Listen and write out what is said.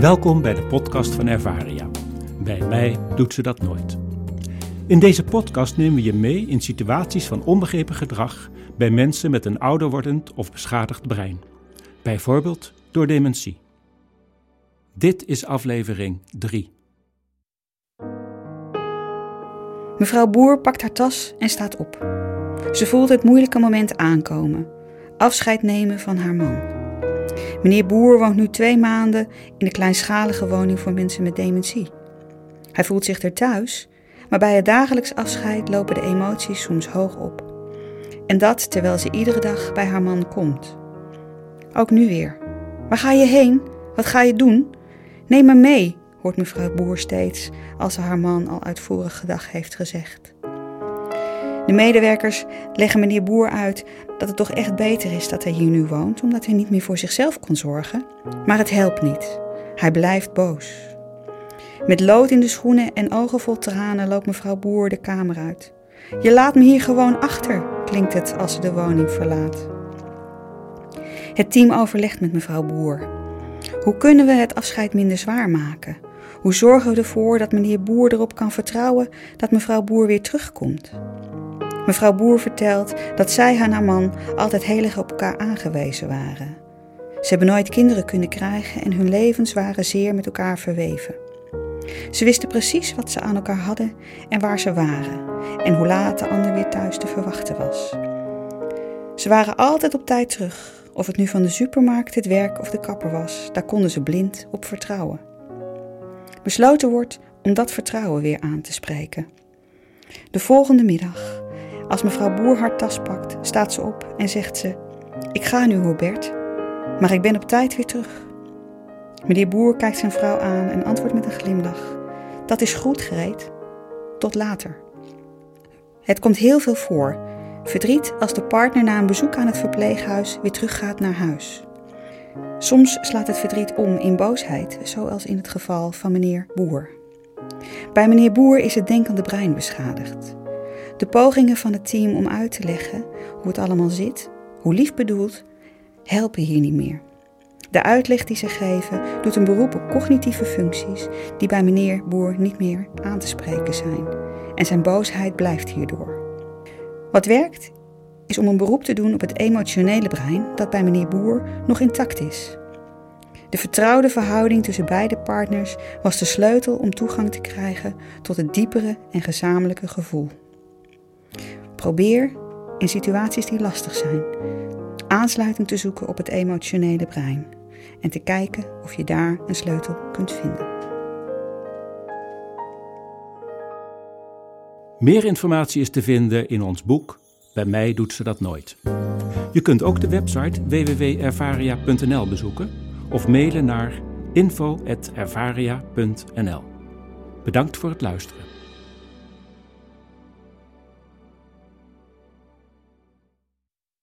Welkom bij de podcast van Ervaria. Bij mij doet ze dat nooit. In deze podcast nemen we je mee in situaties van onbegrepen gedrag bij mensen met een ouder wordend of beschadigd brein. Bijvoorbeeld door dementie. Dit is aflevering 3. Mevrouw Boer pakt haar tas en staat op. Ze voelt het moeilijke moment aankomen: afscheid nemen van haar man. Meneer Boer woont nu twee maanden in de kleinschalige woning voor mensen met dementie. Hij voelt zich er thuis, maar bij het dagelijks afscheid lopen de emoties soms hoog op. En dat terwijl ze iedere dag bij haar man komt. Ook nu weer. Waar ga je heen? Wat ga je doen? Neem me mee, hoort mevrouw Boer steeds als ze haar man al uitvoerig gedag heeft gezegd. De medewerkers leggen meneer Boer uit dat het toch echt beter is dat hij hier nu woont, omdat hij niet meer voor zichzelf kon zorgen. Maar het helpt niet. Hij blijft boos. Met lood in de schoenen en ogen vol tranen loopt mevrouw Boer de kamer uit. Je laat me hier gewoon achter, klinkt het als ze de woning verlaat. Het team overlegt met mevrouw Boer. Hoe kunnen we het afscheid minder zwaar maken? Hoe zorgen we ervoor dat meneer Boer erop kan vertrouwen dat mevrouw Boer weer terugkomt? Mevrouw Boer vertelt dat zij en haar man altijd heel erg op elkaar aangewezen waren. Ze hebben nooit kinderen kunnen krijgen en hun levens waren zeer met elkaar verweven. Ze wisten precies wat ze aan elkaar hadden en waar ze waren en hoe laat de ander weer thuis te verwachten was. Ze waren altijd op tijd terug, of het nu van de supermarkt, het werk of de kapper was, daar konden ze blind op vertrouwen. Besloten wordt om dat vertrouwen weer aan te spreken. De volgende middag, als mevrouw Boer haar tas pakt, staat ze op en zegt ze: Ik ga nu, Robert, maar ik ben op tijd weer terug. Meneer Boer kijkt zijn vrouw aan en antwoordt met een glimlach: Dat is goed, gereed. Tot later. Het komt heel veel voor. Verdriet als de partner na een bezoek aan het verpleeghuis weer teruggaat naar huis. Soms slaat het verdriet om in boosheid, zoals in het geval van meneer Boer. Bij meneer Boer is het denkende brein beschadigd. De pogingen van het team om uit te leggen hoe het allemaal zit, hoe lief bedoeld, helpen hier niet meer. De uitleg die ze geven doet een beroep op cognitieve functies die bij meneer Boer niet meer aan te spreken zijn. En zijn boosheid blijft hierdoor. Wat werkt, is om een beroep te doen op het emotionele brein dat bij meneer Boer nog intact is. De vertrouwde verhouding tussen beide partners was de sleutel om toegang te krijgen tot het diepere en gezamenlijke gevoel. Probeer in situaties die lastig zijn aansluiting te zoeken op het emotionele brein en te kijken of je daar een sleutel kunt vinden. Meer informatie is te vinden in ons boek Bij mij doet ze dat nooit. Je kunt ook de website www.ervaria.nl bezoeken of mailen naar info.ervaria.nl. Bedankt voor het luisteren.